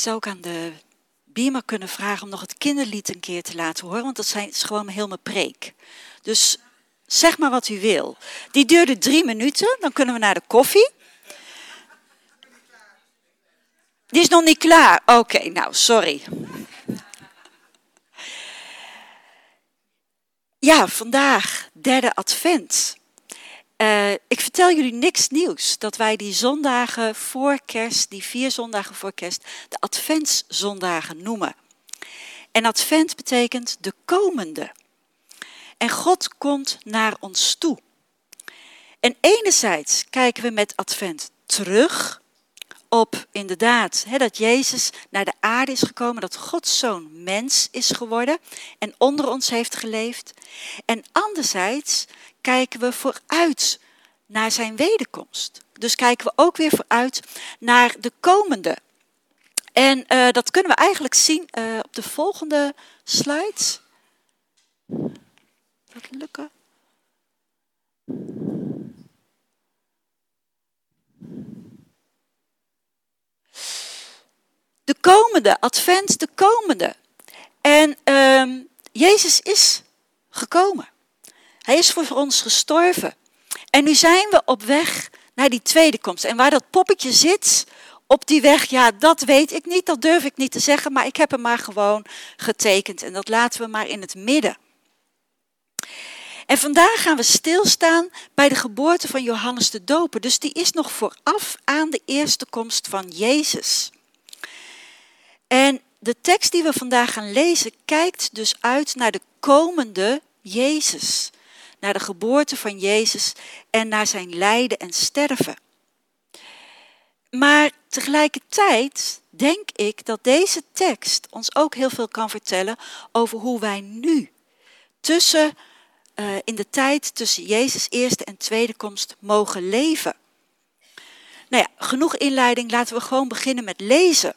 zou ook aan de Beamer kunnen vragen om nog het kinderlied een keer te laten horen, want dat zijn, is gewoon heel mijn preek. Dus zeg maar wat u wil. Die duurde drie minuten, dan kunnen we naar de koffie. Die is nog niet klaar. Oké, nou, sorry. Ja, vandaag, derde advent. Uh, ik vertel jullie niks nieuws. Dat wij die zondagen voor kerst, die vier zondagen voor kerst, de adventszondagen noemen. En advent betekent de komende. En God komt naar ons toe. En enerzijds kijken we met advent terug op inderdaad hè, dat Jezus naar de aarde is gekomen, dat Gods zoon mens is geworden en onder ons heeft geleefd. En anderzijds kijken we vooruit naar zijn wederkomst. Dus kijken we ook weer vooruit naar de komende. En uh, dat kunnen we eigenlijk zien uh, op de volgende slides. Dat lukken. De komende, advent, de komende. En uh, Jezus is gekomen. Hij is voor ons gestorven. En nu zijn we op weg naar die tweede komst. En waar dat poppetje zit op die weg, ja, dat weet ik niet, dat durf ik niet te zeggen, maar ik heb hem maar gewoon getekend en dat laten we maar in het midden. En vandaag gaan we stilstaan bij de geboorte van Johannes de Doper. Dus die is nog vooraf aan de eerste komst van Jezus. En de tekst die we vandaag gaan lezen kijkt dus uit naar de komende Jezus naar de geboorte van Jezus en naar zijn lijden en sterven. Maar tegelijkertijd denk ik dat deze tekst ons ook heel veel kan vertellen over hoe wij nu tussen, uh, in de tijd tussen Jezus' eerste en tweede komst mogen leven. Nou ja, genoeg inleiding, laten we gewoon beginnen met lezen.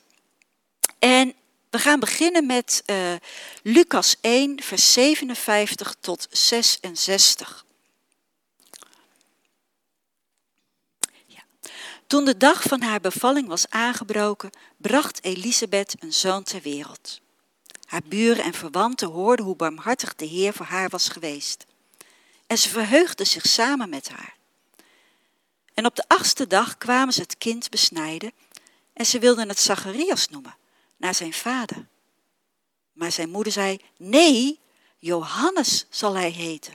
En we gaan beginnen met uh, Lucas 1, vers 57 tot 66. Ja. Toen de dag van haar bevalling was aangebroken, bracht Elisabeth een zoon ter wereld. Haar buren en verwanten hoorden hoe barmhartig de Heer voor haar was geweest. En ze verheugden zich samen met haar. En op de achtste dag kwamen ze het kind besnijden en ze wilden het Zacharias noemen naar zijn vader. Maar zijn moeder zei: Nee, Johannes zal hij heten.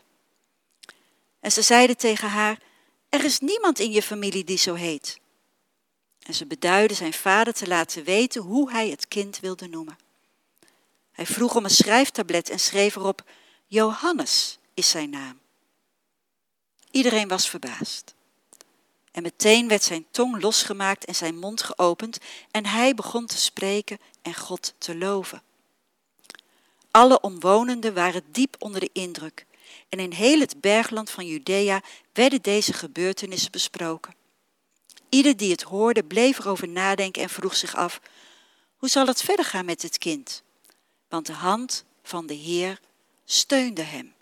En ze zeiden tegen haar: Er is niemand in je familie die zo heet. En ze beduidden zijn vader te laten weten hoe hij het kind wilde noemen. Hij vroeg om een schrijftablet en schreef erop: Johannes is zijn naam. Iedereen was verbaasd. En meteen werd zijn tong losgemaakt en zijn mond geopend en hij begon te spreken en God te loven. Alle omwonenden waren diep onder de indruk en in heel het bergland van Judea werden deze gebeurtenissen besproken. Ieder die het hoorde bleef erover nadenken en vroeg zich af, hoe zal het verder gaan met het kind? Want de hand van de Heer steunde hem.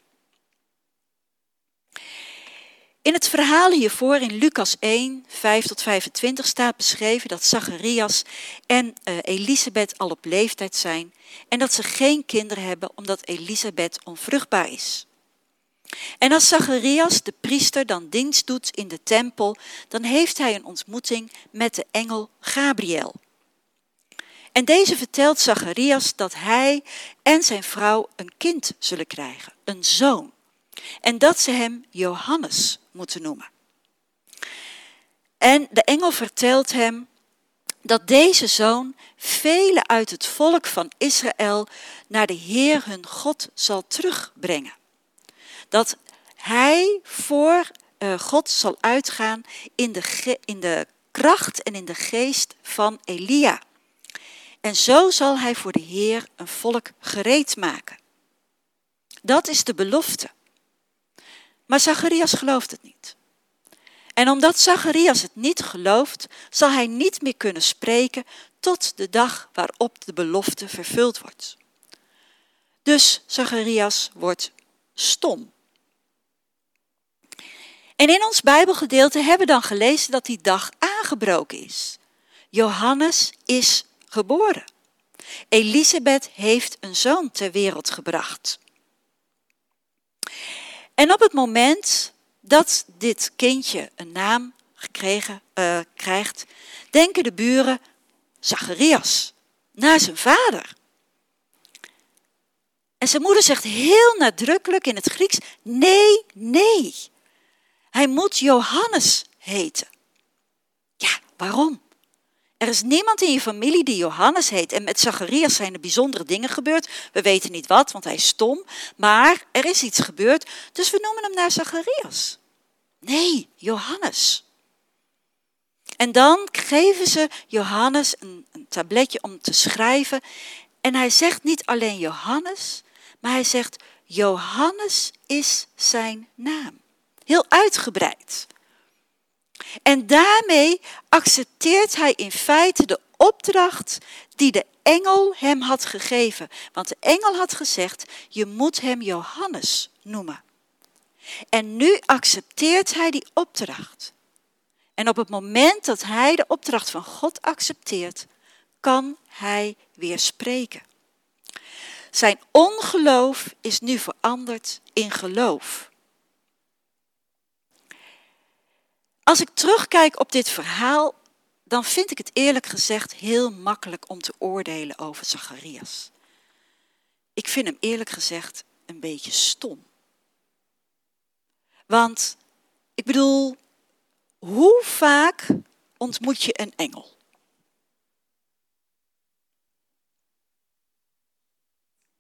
In het verhaal hiervoor in Lucas 1, 5 tot 25 staat beschreven dat Zacharias en uh, Elisabeth al op leeftijd zijn en dat ze geen kinderen hebben omdat Elisabeth onvruchtbaar is. En als Zacharias, de priester, dan dienst doet in de tempel, dan heeft hij een ontmoeting met de engel Gabriel. En deze vertelt Zacharias dat hij en zijn vrouw een kind zullen krijgen, een zoon. En dat ze hem Johannes moeten noemen. En de engel vertelt hem dat deze zoon velen uit het volk van Israël naar de Heer hun God zal terugbrengen. Dat hij voor uh, God zal uitgaan in de, in de kracht en in de geest van Elia. En zo zal hij voor de Heer een volk gereed maken. Dat is de belofte. Maar Zacharias gelooft het niet. En omdat Zacharias het niet gelooft, zal hij niet meer kunnen spreken tot de dag waarop de belofte vervuld wordt. Dus Zacharias wordt stom. En in ons Bijbelgedeelte hebben we dan gelezen dat die dag aangebroken is. Johannes is geboren. Elisabeth heeft een zoon ter wereld gebracht. En op het moment dat dit kindje een naam gekregen, uh, krijgt, denken de buren Zacharias naar zijn vader. En zijn moeder zegt heel nadrukkelijk in het Grieks: nee, nee. Hij moet Johannes heten. Ja, waarom? Er is niemand in je familie die Johannes heet. En met Zacharias zijn er bijzondere dingen gebeurd. We weten niet wat, want hij is stom. Maar er is iets gebeurd, dus we noemen hem naar Zacharias. Nee, Johannes. En dan geven ze Johannes een, een tabletje om te schrijven. En hij zegt niet alleen Johannes, maar hij zegt Johannes is zijn naam. Heel uitgebreid. En daarmee accepteert hij in feite de opdracht die de engel hem had gegeven. Want de engel had gezegd, je moet hem Johannes noemen. En nu accepteert hij die opdracht. En op het moment dat hij de opdracht van God accepteert, kan hij weer spreken. Zijn ongeloof is nu veranderd in geloof. Als ik terugkijk op dit verhaal, dan vind ik het eerlijk gezegd heel makkelijk om te oordelen over Zacharias. Ik vind hem eerlijk gezegd een beetje stom. Want ik bedoel, hoe vaak ontmoet je een engel?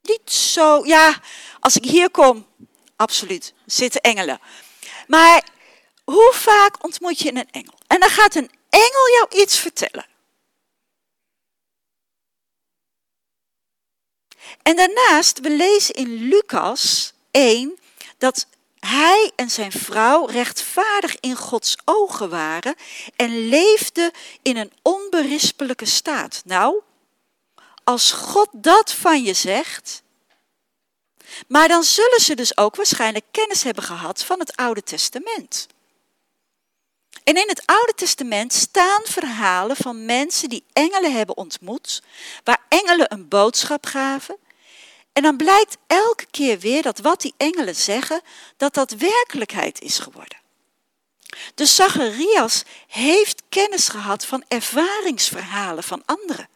Niet zo, ja, als ik hier kom, absoluut, zitten engelen. Maar hoe vaak ontmoet je een engel? En dan gaat een engel jou iets vertellen. En daarnaast, we lezen in Lucas 1 dat hij en zijn vrouw rechtvaardig in Gods ogen waren en leefden in een onberispelijke staat. Nou, als God dat van je zegt, maar dan zullen ze dus ook waarschijnlijk kennis hebben gehad van het Oude Testament. En in het Oude Testament staan verhalen van mensen die engelen hebben ontmoet, waar engelen een boodschap gaven. En dan blijkt elke keer weer dat wat die engelen zeggen, dat dat werkelijkheid is geworden. Dus Zacharias heeft kennis gehad van ervaringsverhalen van anderen.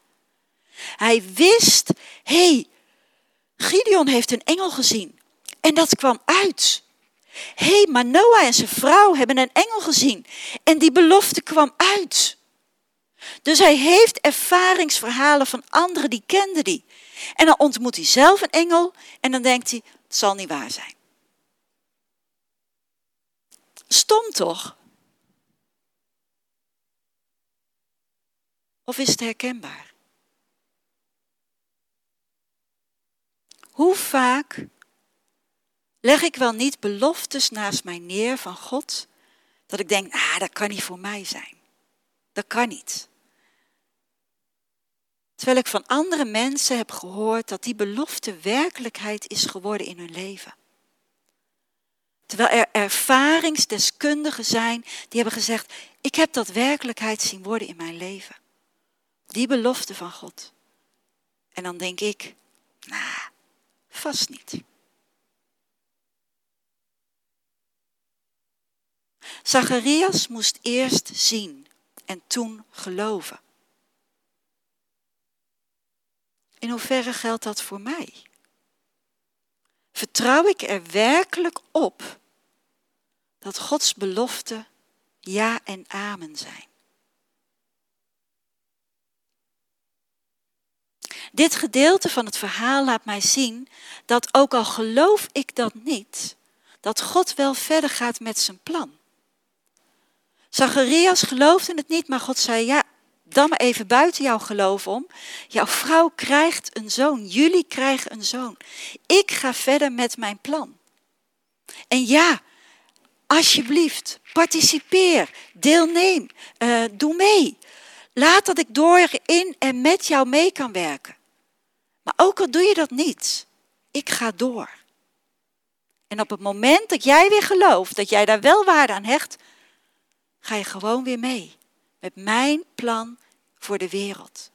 Hij wist, hé, hey, Gideon heeft een engel gezien. En dat kwam uit. Hé, hey, maar Noah en zijn vrouw hebben een engel gezien. En die belofte kwam uit. Dus hij heeft ervaringsverhalen van anderen die kenden die. En dan ontmoet hij zelf een engel en dan denkt hij, het zal niet waar zijn. Stom toch? Of is het herkenbaar? Hoe vaak leg ik wel niet beloftes naast mij neer van God, dat ik denk, ah, dat kan niet voor mij zijn. Dat kan niet. Terwijl ik van andere mensen heb gehoord dat die belofte werkelijkheid is geworden in hun leven. Terwijl er ervaringsdeskundigen zijn die hebben gezegd, ik heb dat werkelijkheid zien worden in mijn leven. Die belofte van God. En dan denk ik, nou, vast niet. Zacharias moest eerst zien en toen geloven. In hoeverre geldt dat voor mij? Vertrouw ik er werkelijk op dat Gods beloften ja en amen zijn? Dit gedeelte van het verhaal laat mij zien dat ook al geloof ik dat niet, dat God wel verder gaat met zijn plan. Zacharias geloofde het niet, maar God zei, ja, dan maar even buiten jouw geloof om. Jouw vrouw krijgt een zoon, jullie krijgen een zoon. Ik ga verder met mijn plan. En ja, alsjeblieft, participeer, deelneem, uh, doe mee. Laat dat ik door in en met jou mee kan werken. Maar ook al doe je dat niet, ik ga door. En op het moment dat jij weer gelooft, dat jij daar wel waarde aan hecht, ga je gewoon weer mee met mijn plan voor de wereld.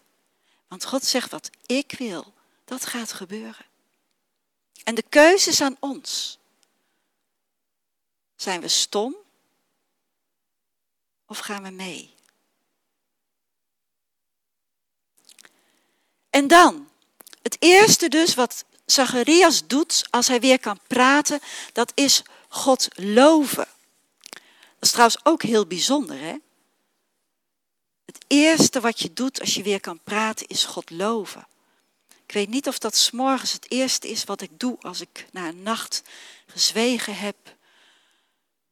Want God zegt wat ik wil, dat gaat gebeuren. En de keuze is aan ons. Zijn we stom of gaan we mee? En dan, het eerste dus wat Zacharias doet als hij weer kan praten, dat is God loven. Is trouwens ook heel bijzonder, hè? Het eerste wat je doet als je weer kan praten is God loven. Ik weet niet of dat s'morgens het eerste is wat ik doe als ik na een nacht gezwegen heb,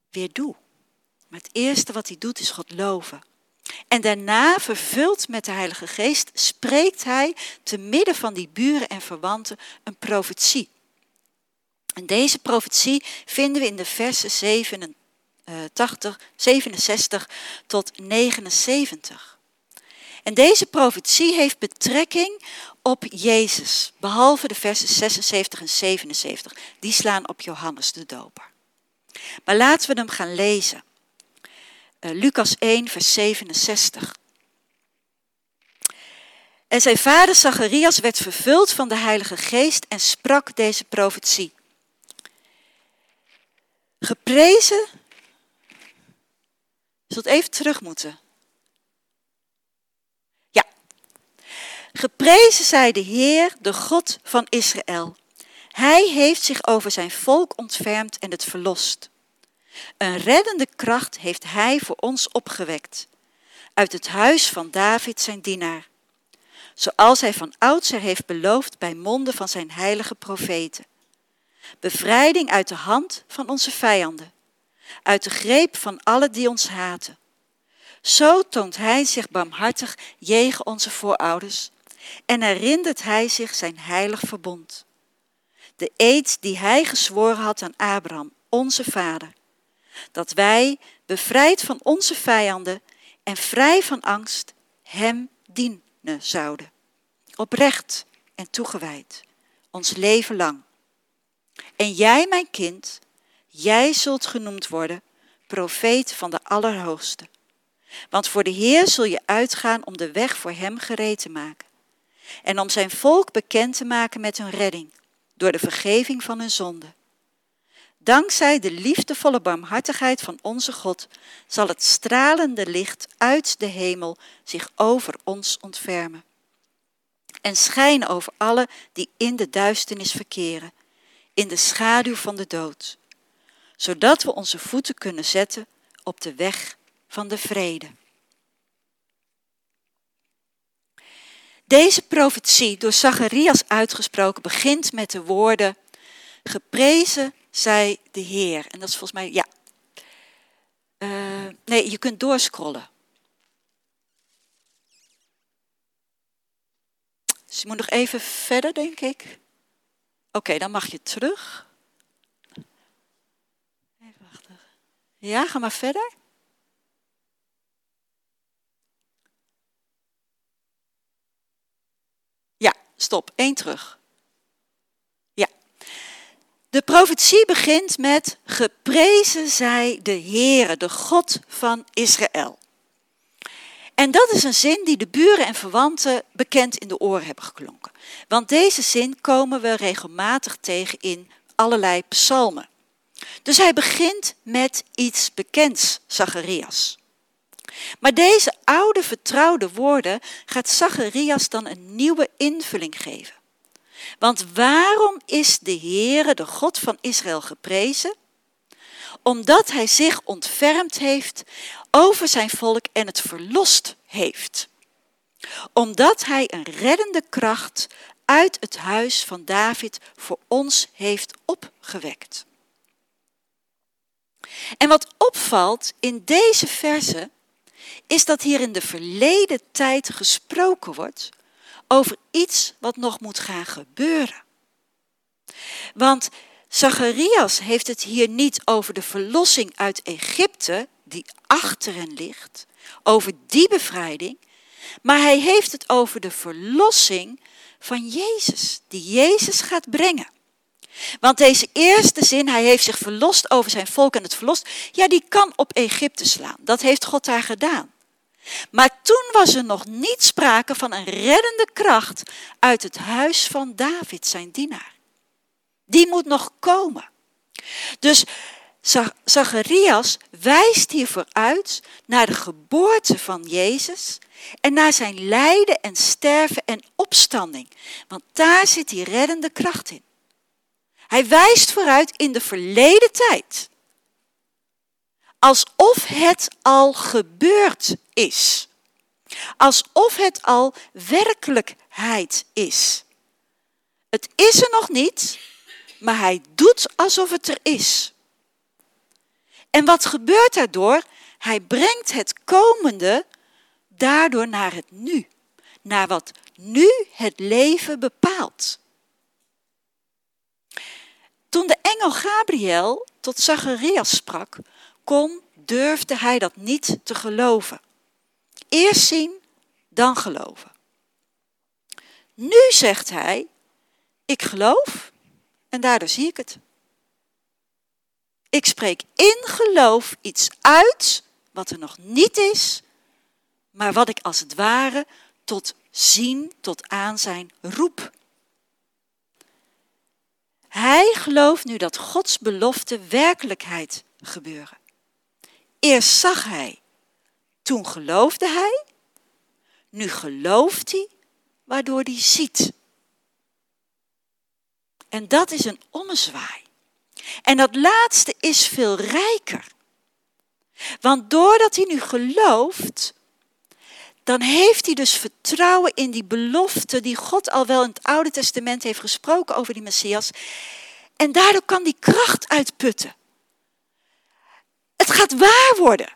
weer doe. Maar het eerste wat hij doet is God loven. En daarna, vervuld met de Heilige Geest, spreekt hij te midden van die buren en verwanten een profetie. En deze profetie vinden we in de versen 87, 67 tot 79. En deze profetie heeft betrekking op Jezus, behalve de versen 76 en 77. Die slaan op Johannes de Doper. Maar laten we hem gaan lezen. Uh, Lucas 1, vers 67. En zijn vader Zacharias werd vervuld van de Heilige Geest en sprak deze profetie. Geprezen. Zult even terug moeten. Ja. Geprezen zij de Heer, de God van Israël. Hij heeft zich over zijn volk ontfermd en het verlost. Een reddende kracht heeft Hij voor ons opgewekt, uit het huis van David zijn dienaar, zoals Hij van oudsher heeft beloofd bij monden van zijn heilige profeten. Bevrijding uit de hand van onze vijanden, uit de greep van alle die ons haten. Zo toont Hij zich barmhartig jegen onze voorouders en herinnert Hij zich zijn heilig verbond. De eed die Hij gezworen had aan Abraham, onze vader dat wij, bevrijd van onze vijanden en vrij van angst, Hem dienen zouden. Oprecht en toegewijd, ons leven lang. En jij, mijn kind, jij zult genoemd worden profeet van de Allerhoogste. Want voor de Heer zul je uitgaan om de weg voor Hem gereed te maken. En om zijn volk bekend te maken met hun redding, door de vergeving van hun zonden. Dankzij de liefdevolle barmhartigheid van onze God zal het stralende licht uit de hemel zich over ons ontfermen. En schijnen over alle die in de duisternis verkeren, in de schaduw van de dood, zodat we onze voeten kunnen zetten op de weg van de vrede. Deze profetie, door Zacharias uitgesproken, begint met de woorden: Geprezen zij de Heer. En dat is volgens mij, ja. Uh, nee, je kunt doorscrollen. Dus je moet nog even verder, denk ik. Oké, dan mag je terug. Even wachten. Ja, ga maar verder. Ja, stop. Eén terug. De profetie begint met geprezen zij de Heere, de God van Israël. En dat is een zin die de buren en verwanten bekend in de oren hebben geklonken. Want deze zin komen we regelmatig tegen in allerlei psalmen. Dus hij begint met iets bekends, Zacharias. Maar deze oude vertrouwde woorden gaat Zacharias dan een nieuwe invulling geven. Want waarom is de Heere, de God van Israël, geprezen? Omdat hij zich ontfermd heeft over zijn volk en het verlost heeft. Omdat hij een reddende kracht uit het huis van David voor ons heeft opgewekt. En wat opvalt in deze verse is dat hier in de verleden tijd gesproken wordt over iets wat nog moet gaan gebeuren. Want Zacharias heeft het hier niet over de verlossing uit Egypte, die achter hen ligt, over die bevrijding, maar hij heeft het over de verlossing van Jezus, die Jezus gaat brengen. Want deze eerste zin, hij heeft zich verlost over zijn volk en het verlost, ja, die kan op Egypte slaan. Dat heeft God daar gedaan. Maar toen was er nog niet sprake van een reddende kracht uit het huis van David, zijn dienaar. Die moet nog komen. Dus Zacharias wijst hiervoor uit naar de geboorte van Jezus en naar zijn lijden en sterven en opstanding. Want daar zit die reddende kracht in. Hij wijst vooruit in de verleden tijd. Alsof het al gebeurd is. Alsof het al werkelijkheid is. Het is er nog niet, maar hij doet alsof het er is. En wat gebeurt daardoor? Hij brengt het komende daardoor naar het nu. Naar wat nu het leven bepaalt. Toen de engel Gabriel tot Zacharias sprak, kon, durfde hij dat niet te geloven. Eerst zien, dan geloven. Nu zegt hij, ik geloof en daardoor zie ik het. Ik spreek in geloof iets uit wat er nog niet is, maar wat ik als het ware tot zien, tot aanzijn roep. Hij gelooft nu dat Gods belofte werkelijkheid gebeuren. Eerst zag hij, toen geloofde hij, nu gelooft hij, waardoor hij ziet. En dat is een ommezwaai. En dat laatste is veel rijker. Want doordat hij nu gelooft, dan heeft hij dus vertrouwen in die belofte die God al wel in het Oude Testament heeft gesproken over die Messias. En daardoor kan die kracht uitputten. Het gaat waar worden.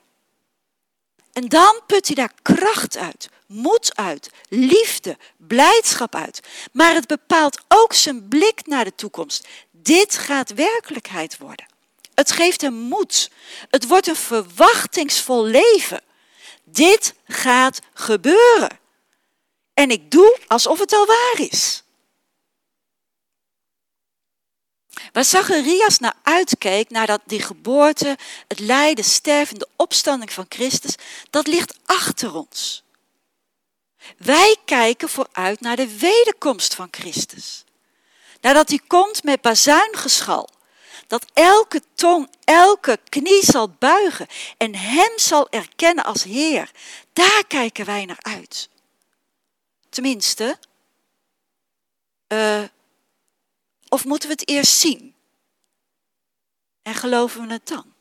En dan put hij daar kracht uit, moed uit, liefde, blijdschap uit. Maar het bepaalt ook zijn blik naar de toekomst. Dit gaat werkelijkheid worden. Het geeft hem moed. Het wordt een verwachtingsvol leven. Dit gaat gebeuren. En ik doe alsof het al waar is. Waar Zacharias naar uitkeek, naar dat die geboorte, het lijden, sterven, de opstanding van Christus, dat ligt achter ons. Wij kijken vooruit naar de wederkomst van Christus. Nadat hij komt met bazuingeschal. Dat elke tong, elke knie zal buigen en hem zal erkennen als Heer. Daar kijken wij naar uit. Tenminste, uh, of moeten we het eerst zien? En geloven we het dan?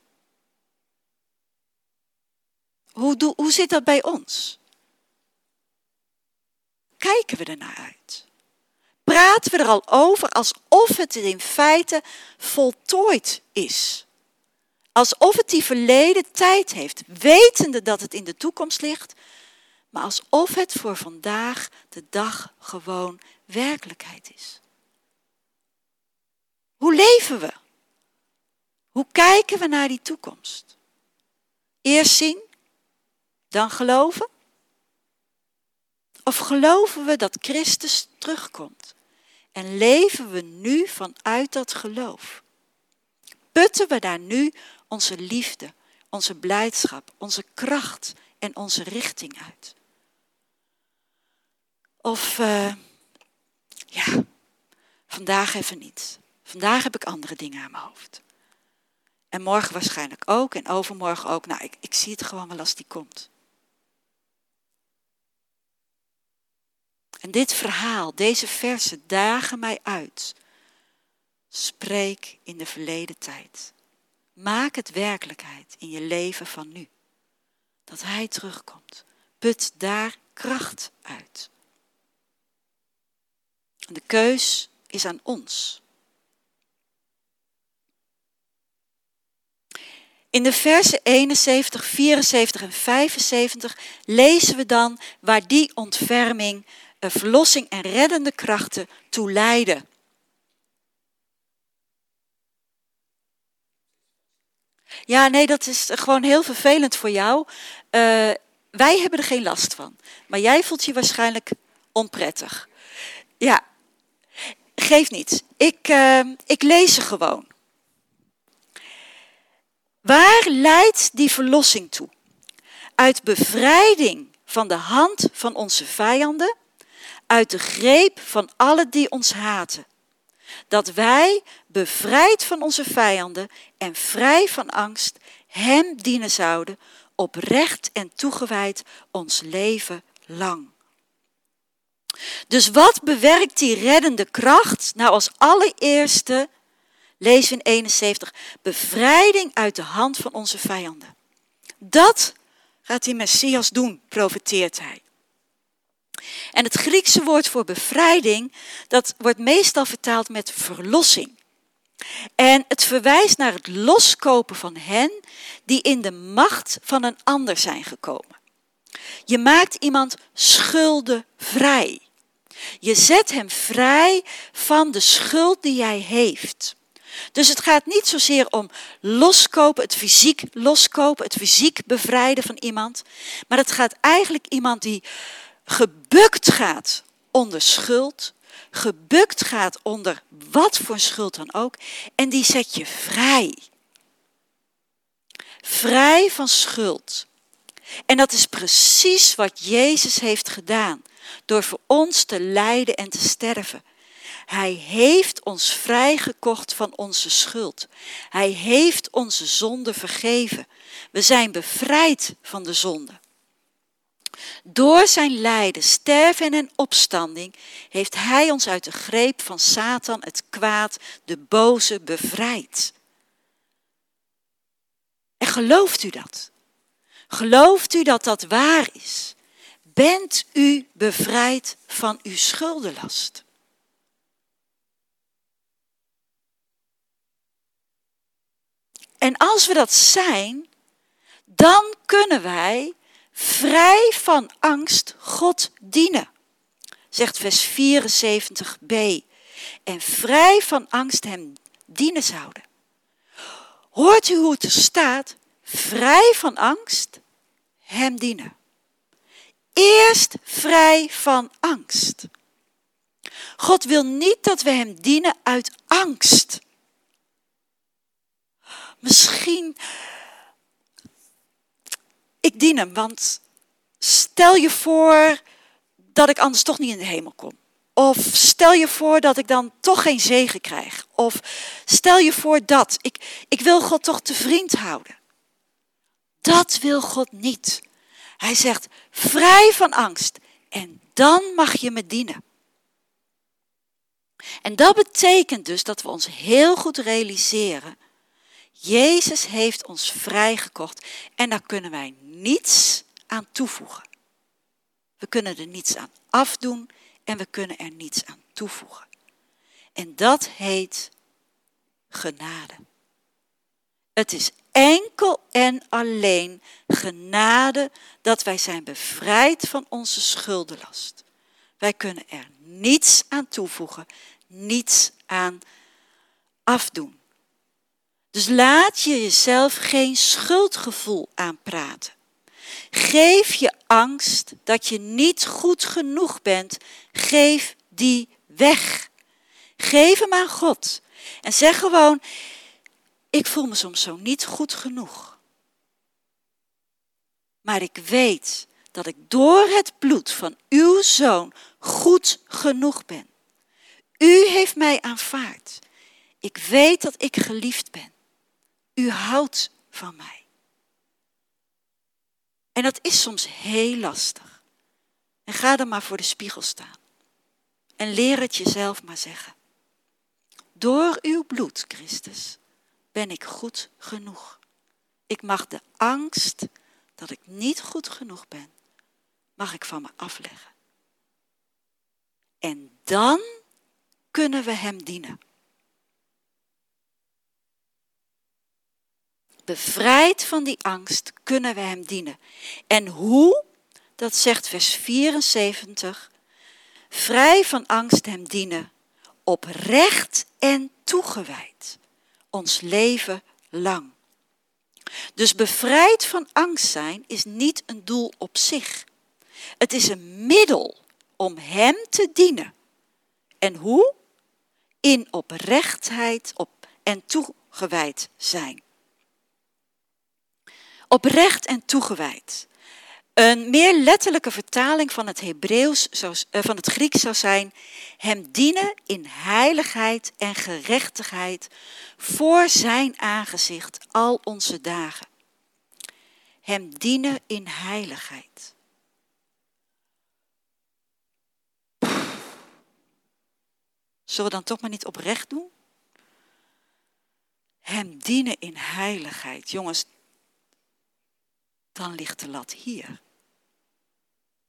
Hoe, hoe zit dat bij ons? Kijken we ernaar uit? Praten we er al over alsof het in feite voltooid is? Alsof het die verleden tijd heeft, wetende dat het in de toekomst ligt, maar alsof het voor vandaag de dag gewoon werkelijkheid is. Hoe leven we? Hoe kijken we naar die toekomst? Eerst zien, dan geloven? Of geloven we dat Christus terugkomt? En leven we nu vanuit dat geloof? Putten we daar nu onze liefde, onze blijdschap, onze kracht en onze richting uit? Of uh, ja, vandaag even niet. Vandaag heb ik andere dingen aan mijn hoofd. En morgen waarschijnlijk ook en overmorgen ook. Nou, ik, ik zie het gewoon wel als die komt. En dit verhaal, deze versen dagen mij uit. Spreek in de verleden tijd. Maak het werkelijkheid in je leven van nu. Dat Hij terugkomt. Put daar kracht uit. de keus is aan ons. In de versen 71, 74 en 75 lezen we dan waar die ontferming, verlossing en reddende krachten toe leiden. Ja, nee, dat is gewoon heel vervelend voor jou. Uh, wij hebben er geen last van. Maar jij voelt je waarschijnlijk onprettig. Ja, geef niet. Ik, uh, ik lees ze gewoon. Waar leidt die verlossing toe? Uit bevrijding van de hand van onze vijanden, uit de greep van alle die ons haten. Dat wij, bevrijd van onze vijanden en vrij van angst, Hem dienen zouden, oprecht en toegewijd ons leven lang. Dus wat bewerkt die reddende kracht? Nou, als allereerste we in 71, bevrijding uit de hand van onze vijanden. Dat gaat die Messias doen, profeteert hij. En het Griekse woord voor bevrijding, dat wordt meestal vertaald met verlossing. En het verwijst naar het loskopen van hen die in de macht van een ander zijn gekomen. Je maakt iemand schuldenvrij. Je zet hem vrij van de schuld die hij heeft. Dus het gaat niet zozeer om loskopen, het fysiek loskopen, het fysiek bevrijden van iemand. Maar het gaat eigenlijk iemand die gebukt gaat onder schuld, gebukt gaat onder wat voor schuld dan ook, en die zet je vrij. Vrij van schuld. En dat is precies wat Jezus heeft gedaan door voor ons te lijden en te sterven. Hij heeft ons vrijgekocht van onze schuld. Hij heeft onze zonde vergeven. We zijn bevrijd van de zonde. Door zijn lijden, sterven en opstanding heeft hij ons uit de greep van Satan, het kwaad, de boze bevrijd. En gelooft u dat? Gelooft u dat dat waar is? Bent u bevrijd van uw schuldenlast? En als we dat zijn, dan kunnen wij vrij van angst God dienen. Zegt vers 74b. En vrij van angst hem dienen zouden. Hoort u hoe het er staat? Vrij van angst hem dienen. Eerst vrij van angst. God wil niet dat we hem dienen uit angst. Misschien ik dien hem, want stel je voor dat ik anders toch niet in de hemel kom. Of stel je voor dat ik dan toch geen zegen krijg. Of stel je voor dat. Ik, ik wil God toch te vriend houden. Dat wil God niet. Hij zegt, vrij van angst. En dan mag je me dienen. En dat betekent dus dat we ons heel goed realiseren Jezus heeft ons vrijgekocht en daar kunnen wij niets aan toevoegen. We kunnen er niets aan afdoen en we kunnen er niets aan toevoegen. En dat heet genade. Het is enkel en alleen genade dat wij zijn bevrijd van onze schuldenlast. Wij kunnen er niets aan toevoegen, niets aan afdoen. Dus laat je jezelf geen schuldgevoel aanpraten. Geef je angst dat je niet goed genoeg bent, geef die weg. Geef hem aan God. En zeg gewoon, ik voel me soms zo niet goed genoeg. Maar ik weet dat ik door het bloed van uw zoon goed genoeg ben. U heeft mij aanvaard. Ik weet dat ik geliefd ben. U houdt van mij. En dat is soms heel lastig. En ga dan maar voor de spiegel staan. En leer het jezelf maar zeggen. Door uw bloed, Christus, ben ik goed genoeg. Ik mag de angst dat ik niet goed genoeg ben, mag ik van me afleggen. En dan kunnen we Hem dienen. Bevrijd van die angst kunnen we Hem dienen. En hoe? Dat zegt vers 74. Vrij van angst Hem dienen, oprecht en toegewijd, ons leven lang. Dus bevrijd van angst zijn is niet een doel op zich. Het is een middel om Hem te dienen. En hoe? In oprechtheid op en toegewijd zijn. Oprecht en toegewijd. Een meer letterlijke vertaling van het Hebreeuws, eh, van het Grieks zou zijn: Hem dienen in heiligheid en gerechtigheid voor Zijn aangezicht al onze dagen. Hem dienen in heiligheid. Zullen we dan toch maar niet oprecht doen? Hem dienen in heiligheid. Jongens, dan ligt de lat hier.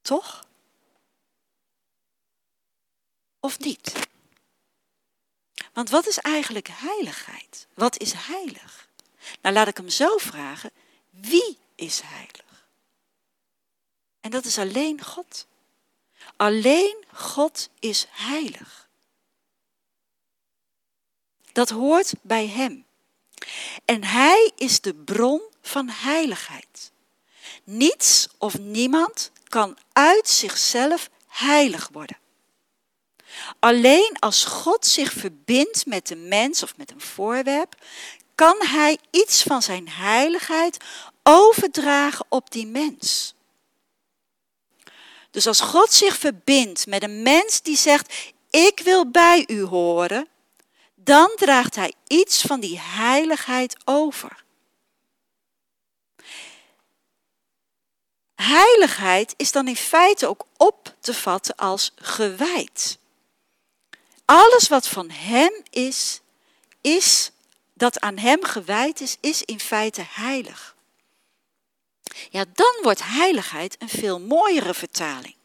Toch? Of niet? Want wat is eigenlijk heiligheid? Wat is heilig? Nou, laat ik hem zo vragen. Wie is heilig? En dat is alleen God. Alleen God is heilig. Dat hoort bij Hem. En Hij is de bron van heiligheid. Niets of niemand kan uit zichzelf heilig worden. Alleen als God zich verbindt met de mens of met een voorwerp, kan Hij iets van Zijn heiligheid overdragen op die mens. Dus als God zich verbindt met een mens die zegt: Ik wil bij u horen, dan draagt hij iets van die heiligheid over. Heiligheid is dan in feite ook op te vatten als gewijd. Alles wat van Hem is, is dat aan Hem gewijd is, is in feite heilig. Ja, dan wordt heiligheid een veel mooiere vertaling.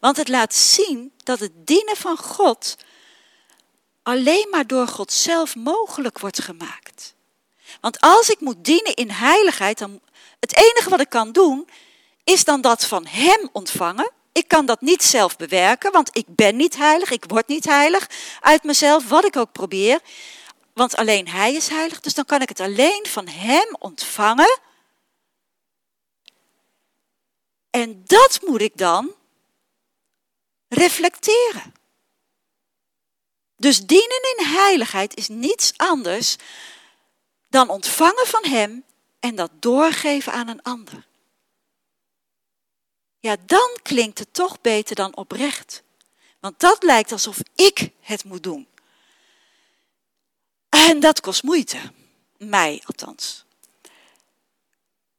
Want het laat zien dat het dienen van God alleen maar door God zelf mogelijk wordt gemaakt. Want als ik moet dienen in heiligheid, dan het enige wat ik kan doen, is dan dat van Hem ontvangen. Ik kan dat niet zelf bewerken, want ik ben niet heilig, ik word niet heilig uit mezelf, wat ik ook probeer. Want alleen Hij is heilig, dus dan kan ik het alleen van Hem ontvangen. En dat moet ik dan reflecteren. Dus dienen in heiligheid is niets anders dan ontvangen van Hem en dat doorgeven aan een ander. Ja, dan klinkt het toch beter dan oprecht. Want dat lijkt alsof ik het moet doen. En dat kost moeite. Mij althans.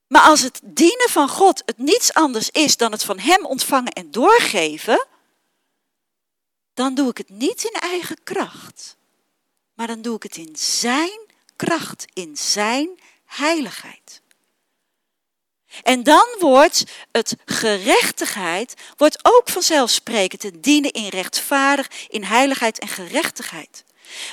Maar als het dienen van God het niets anders is dan het van Hem ontvangen en doorgeven, dan doe ik het niet in eigen kracht, maar dan doe ik het in Zijn kracht, in Zijn heiligheid. En dan wordt het gerechtigheid, wordt ook vanzelfsprekend te dienen in rechtvaardig, in heiligheid en gerechtigheid.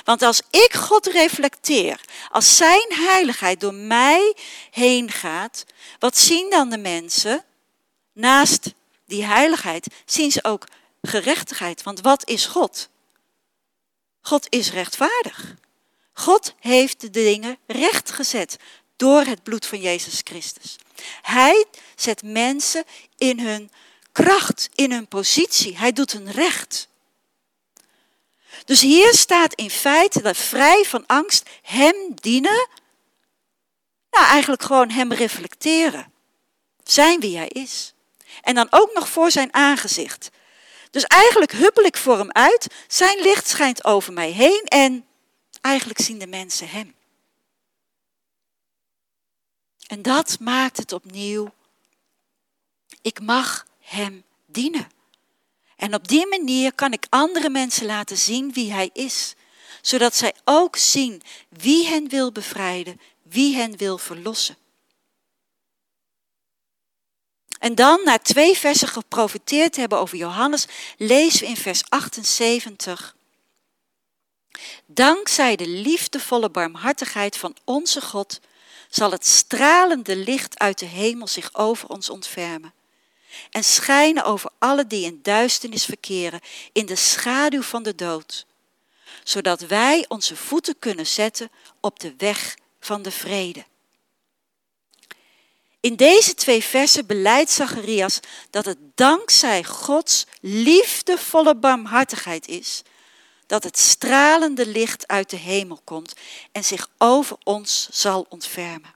Want als ik God reflecteer, als Zijn heiligheid door mij heen gaat, wat zien dan de mensen? Naast die heiligheid zien ze ook gerechtigheid. Want wat is God? God is rechtvaardig. God heeft de dingen rechtgezet door het bloed van Jezus Christus. Hij zet mensen in hun kracht, in hun positie. Hij doet hun recht. Dus hier staat in feite dat vrij van angst hem dienen. Nou, eigenlijk gewoon hem reflecteren. Zijn wie hij is. En dan ook nog voor zijn aangezicht. Dus eigenlijk huppel ik voor hem uit. Zijn licht schijnt over mij heen en eigenlijk zien de mensen hem. En dat maakt het opnieuw. Ik mag hem dienen. En op die manier kan ik andere mensen laten zien wie hij is, zodat zij ook zien wie hen wil bevrijden, wie hen wil verlossen. En dan, na twee versen geprofiteerd hebben over Johannes, lezen we in vers 78. Dankzij de liefdevolle barmhartigheid van onze God zal het stralende licht uit de hemel zich over ons ontfermen en schijnen over alle die in duisternis verkeren, in de schaduw van de dood, zodat wij onze voeten kunnen zetten op de weg van de vrede. In deze twee versen beleidt Zacharias dat het dankzij Gods liefdevolle barmhartigheid is dat het stralende licht uit de hemel komt en zich over ons zal ontfermen.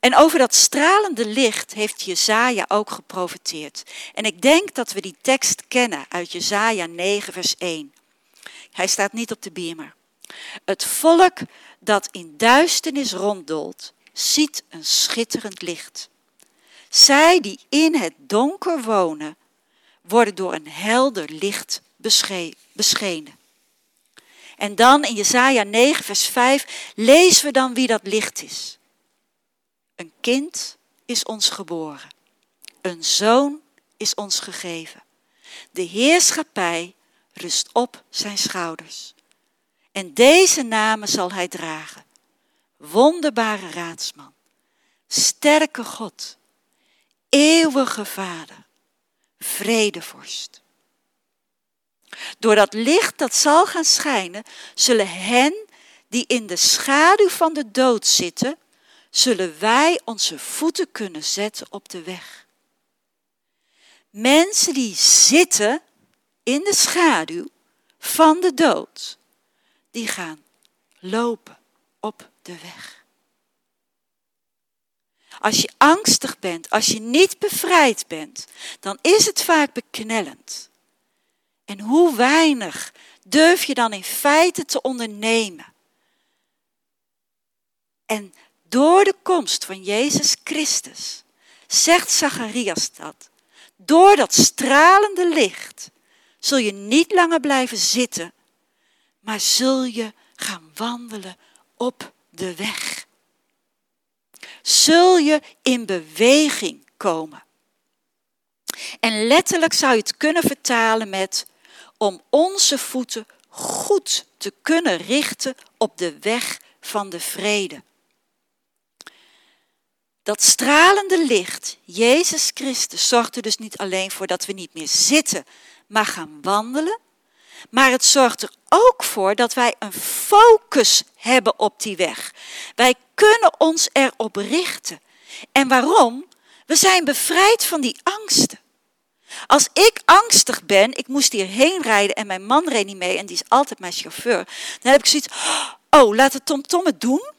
En over dat stralende licht heeft Jezaja ook geprofiteerd. En ik denk dat we die tekst kennen uit Jezaja 9 vers 1. Hij staat niet op de beamer. Het volk dat in duisternis ronddolt, ziet een schitterend licht. Zij die in het donker wonen, worden door een helder licht beschenen. En dan in Jesaja 9, vers 5 lezen we dan wie dat licht is. Een kind is ons geboren. Een zoon is ons gegeven. De heerschappij rust op zijn schouders. En deze namen zal hij dragen. Wonderbare raadsman. Sterke God. Eeuwige Vader. Vredevorst. Door dat licht dat zal gaan schijnen, zullen hen die in de schaduw van de dood zitten, zullen wij onze voeten kunnen zetten op de weg. Mensen die zitten in de schaduw van de dood, die gaan lopen op de weg. Als je angstig bent, als je niet bevrijd bent, dan is het vaak beknellend. En hoe weinig durf je dan in feite te ondernemen? En door de komst van Jezus Christus, zegt Zacharias dat, door dat stralende licht zul je niet langer blijven zitten, maar zul je gaan wandelen op de weg. Zul je in beweging komen. En letterlijk zou je het kunnen vertalen met om onze voeten goed te kunnen richten op de weg van de vrede. Dat stralende licht, Jezus Christus, zorgt er dus niet alleen voor dat we niet meer zitten, maar gaan wandelen. Maar het zorgt er ook voor dat wij een focus hebben op die weg. Wij kunnen ons erop richten. En waarom? We zijn bevrijd van die angsten. Als ik angstig ben, ik moest hierheen rijden en mijn man reed niet mee en die is altijd mijn chauffeur. Dan heb ik zoiets, oh, laat het TomTom het doen.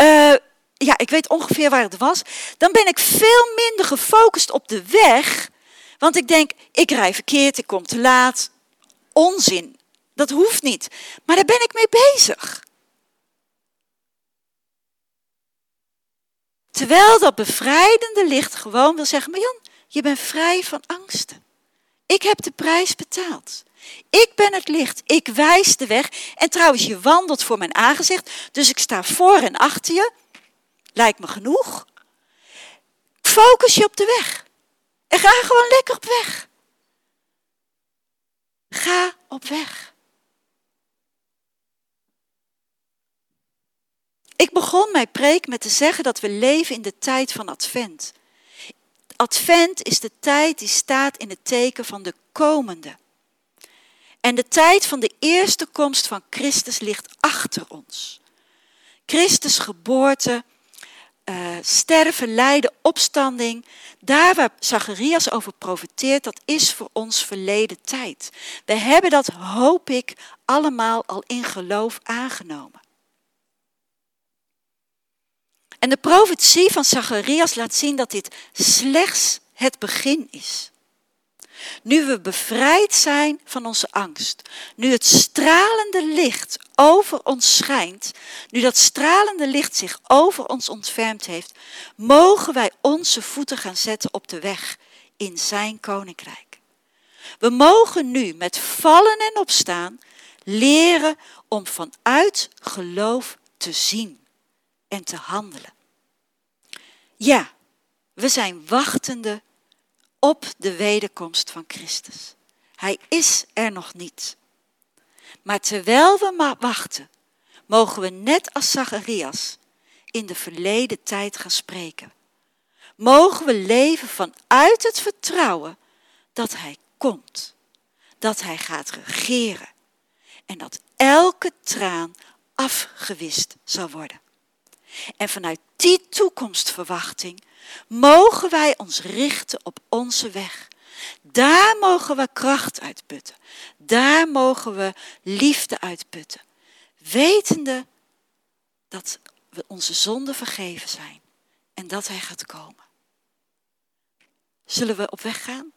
Uh, ja, ik weet ongeveer waar het was. Dan ben ik veel minder gefocust op de weg. Want ik denk, ik rij verkeerd, ik kom te laat. Onzin. Dat hoeft niet. Maar daar ben ik mee bezig. Terwijl dat bevrijdende licht gewoon wil zeggen, maar Jan, je bent vrij van angsten. Ik heb de prijs betaald. Ik ben het licht. Ik wijs de weg. En trouwens, je wandelt voor mijn aangezicht. Dus ik sta voor en achter je. Lijkt me genoeg. Focus je op de weg. En ga gewoon lekker op weg. Ga op weg. Ik begon mijn preek met te zeggen dat we leven in de tijd van Advent. Advent is de tijd die staat in het teken van de komende. En de tijd van de eerste komst van Christus ligt achter ons. Christus geboorte, uh, sterven, lijden, opstanding, daar waar Zacharias over profeteert, dat is voor ons verleden tijd. We hebben dat, hoop ik, allemaal al in geloof aangenomen. En de profetie van Zacharias laat zien dat dit slechts het begin is. Nu we bevrijd zijn van onze angst, nu het stralende licht over ons schijnt, nu dat stralende licht zich over ons ontfermd heeft, mogen wij onze voeten gaan zetten op de weg in zijn koninkrijk. We mogen nu met vallen en opstaan leren om vanuit geloof te zien en te handelen. Ja, we zijn wachtende op de wederkomst van Christus. Hij is er nog niet. Maar terwijl we wachten, mogen we net als Zacharias in de verleden tijd gaan spreken. Mogen we leven vanuit het vertrouwen dat Hij komt, dat Hij gaat regeren en dat elke traan afgewist zal worden. En vanuit die toekomstverwachting mogen wij ons richten op onze weg. Daar mogen we kracht uitputten. Daar mogen we liefde uitputten. Wetende dat we onze zonden vergeven zijn en dat hij gaat komen. Zullen we op weg gaan?